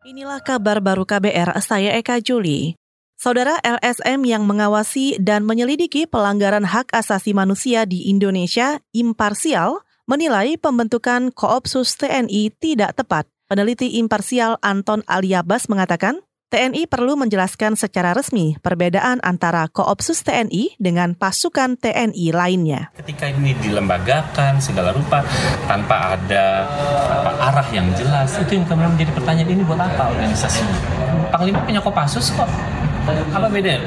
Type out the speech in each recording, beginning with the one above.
Inilah kabar baru KBR, saya Eka Juli. Saudara LSM yang mengawasi dan menyelidiki pelanggaran hak asasi manusia di Indonesia, imparsial, menilai pembentukan Koopsus TNI tidak tepat. Peneliti imparsial Anton Aliabas mengatakan, TNI perlu menjelaskan secara resmi perbedaan antara Koopsus TNI dengan pasukan TNI lainnya. Ketika ini dilembagakan segala rupa tanpa ada apa, arah yang jelas, itu yang kemudian menjadi pertanyaan ini buat apa organisasinya? Panglima punya Kopassus kok. Apa bedanya?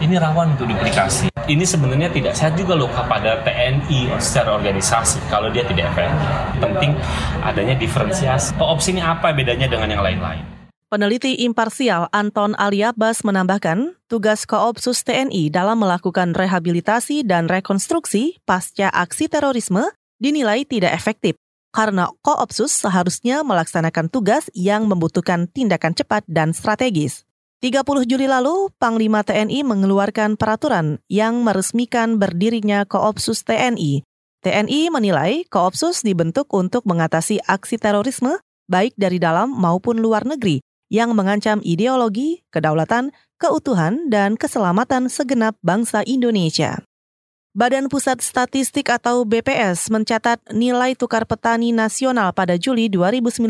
Ini rawan untuk duplikasi. Ini sebenarnya tidak sehat juga loh kepada TNI secara organisasi kalau dia tidak efektif. Penting adanya diferensiasi. Koopsi ini apa bedanya dengan yang lain-lain? Peneliti imparsial Anton Aliabas menambahkan, tugas Koopsus TNI dalam melakukan rehabilitasi dan rekonstruksi pasca aksi terorisme dinilai tidak efektif karena Koopsus seharusnya melaksanakan tugas yang membutuhkan tindakan cepat dan strategis. 30 Juli lalu, Panglima TNI mengeluarkan peraturan yang meresmikan berdirinya Koopsus TNI. TNI menilai Koopsus dibentuk untuk mengatasi aksi terorisme baik dari dalam maupun luar negeri yang mengancam ideologi, kedaulatan, keutuhan, dan keselamatan segenap bangsa Indonesia. Badan Pusat Statistik atau BPS mencatat nilai tukar petani nasional pada Juli 2019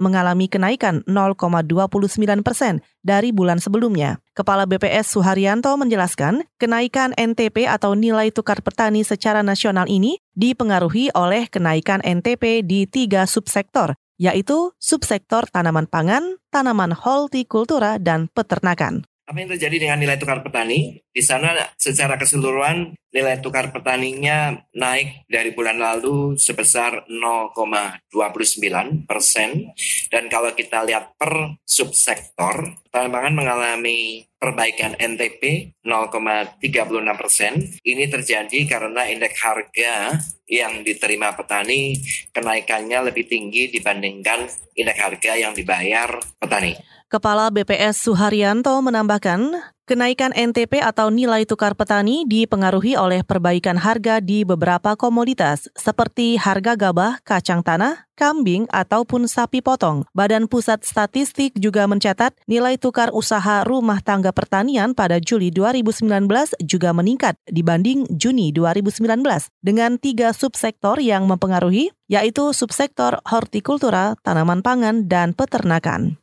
mengalami kenaikan 0,29 persen dari bulan sebelumnya. Kepala BPS Suharyanto menjelaskan, kenaikan NTP atau nilai tukar petani secara nasional ini dipengaruhi oleh kenaikan NTP di tiga subsektor, yaitu subsektor tanaman pangan, tanaman hortikultura, dan peternakan. Apa yang terjadi dengan nilai tukar petani? Di sana secara keseluruhan nilai tukar petaninya naik dari bulan lalu sebesar 0,29 persen. Dan kalau kita lihat per subsektor, tanaman mengalami perbaikan NTP 0,36 persen. Ini terjadi karena indeks harga yang diterima petani kenaikannya lebih tinggi dibandingkan indeks harga yang dibayar petani. Kepala BPS Suharyanto menambahkan, kenaikan NTP atau nilai tukar petani dipengaruhi oleh perbaikan harga di beberapa komoditas seperti harga gabah, kacang tanah, kambing, ataupun sapi potong. Badan Pusat Statistik juga mencatat nilai tukar usaha rumah tangga pertanian pada Juli 2019 juga meningkat dibanding Juni 2019 dengan tiga subsektor yang mempengaruhi, yaitu subsektor hortikultura, tanaman pangan, dan peternakan.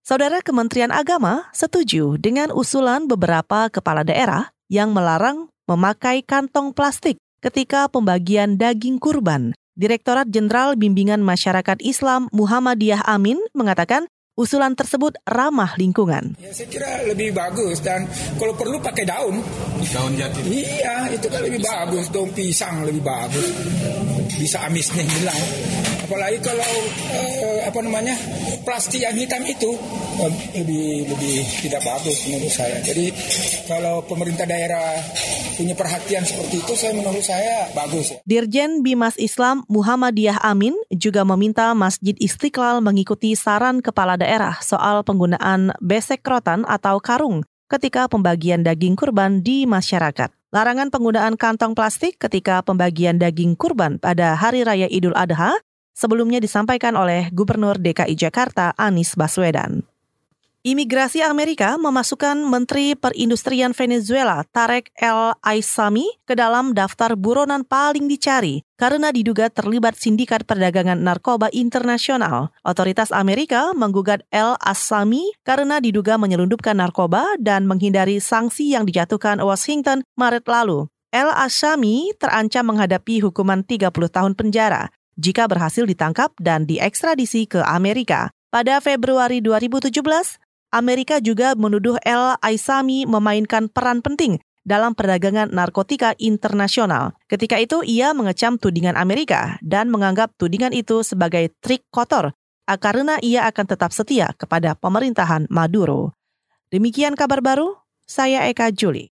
Saudara Kementerian Agama setuju dengan usulan beberapa kepala daerah yang melarang memakai kantong plastik ketika pembagian daging kurban. Direktorat Jenderal Bimbingan Masyarakat Islam Muhammadiyah Amin mengatakan usulan tersebut ramah lingkungan. Ya, saya kira lebih bagus dan kalau perlu pakai daun. Daun jati. Iya, itu kan lebih bagus. Daun pisang lebih bagus. Bisa amisnya hilang. Apalagi kalau eh, apa namanya plastik yang hitam itu lebih lebih tidak bagus menurut saya. Jadi kalau pemerintah daerah punya perhatian seperti itu, saya menurut saya bagus. Dirjen Bimas Islam Muhammadiyah Amin juga meminta Masjid Istiqlal mengikuti saran kepala daerah soal penggunaan besek rotan atau karung ketika pembagian daging kurban di masyarakat. Larangan penggunaan kantong plastik ketika pembagian daging kurban pada Hari Raya Idul Adha sebelumnya disampaikan oleh Gubernur DKI Jakarta Anies Baswedan. Imigrasi Amerika memasukkan Menteri Perindustrian Venezuela Tarek El Aissami ke dalam daftar buronan paling dicari karena diduga terlibat sindikat perdagangan narkoba internasional. Otoritas Amerika menggugat El Aissami karena diduga menyelundupkan narkoba dan menghindari sanksi yang dijatuhkan Washington Maret lalu. El Aissami terancam menghadapi hukuman 30 tahun penjara jika berhasil ditangkap dan diekstradisi ke Amerika. Pada Februari 2017, Amerika juga menuduh El Aisami memainkan peran penting dalam perdagangan narkotika internasional. Ketika itu ia mengecam tudingan Amerika dan menganggap tudingan itu sebagai trik kotor karena ia akan tetap setia kepada pemerintahan Maduro. Demikian kabar baru, saya Eka Juli.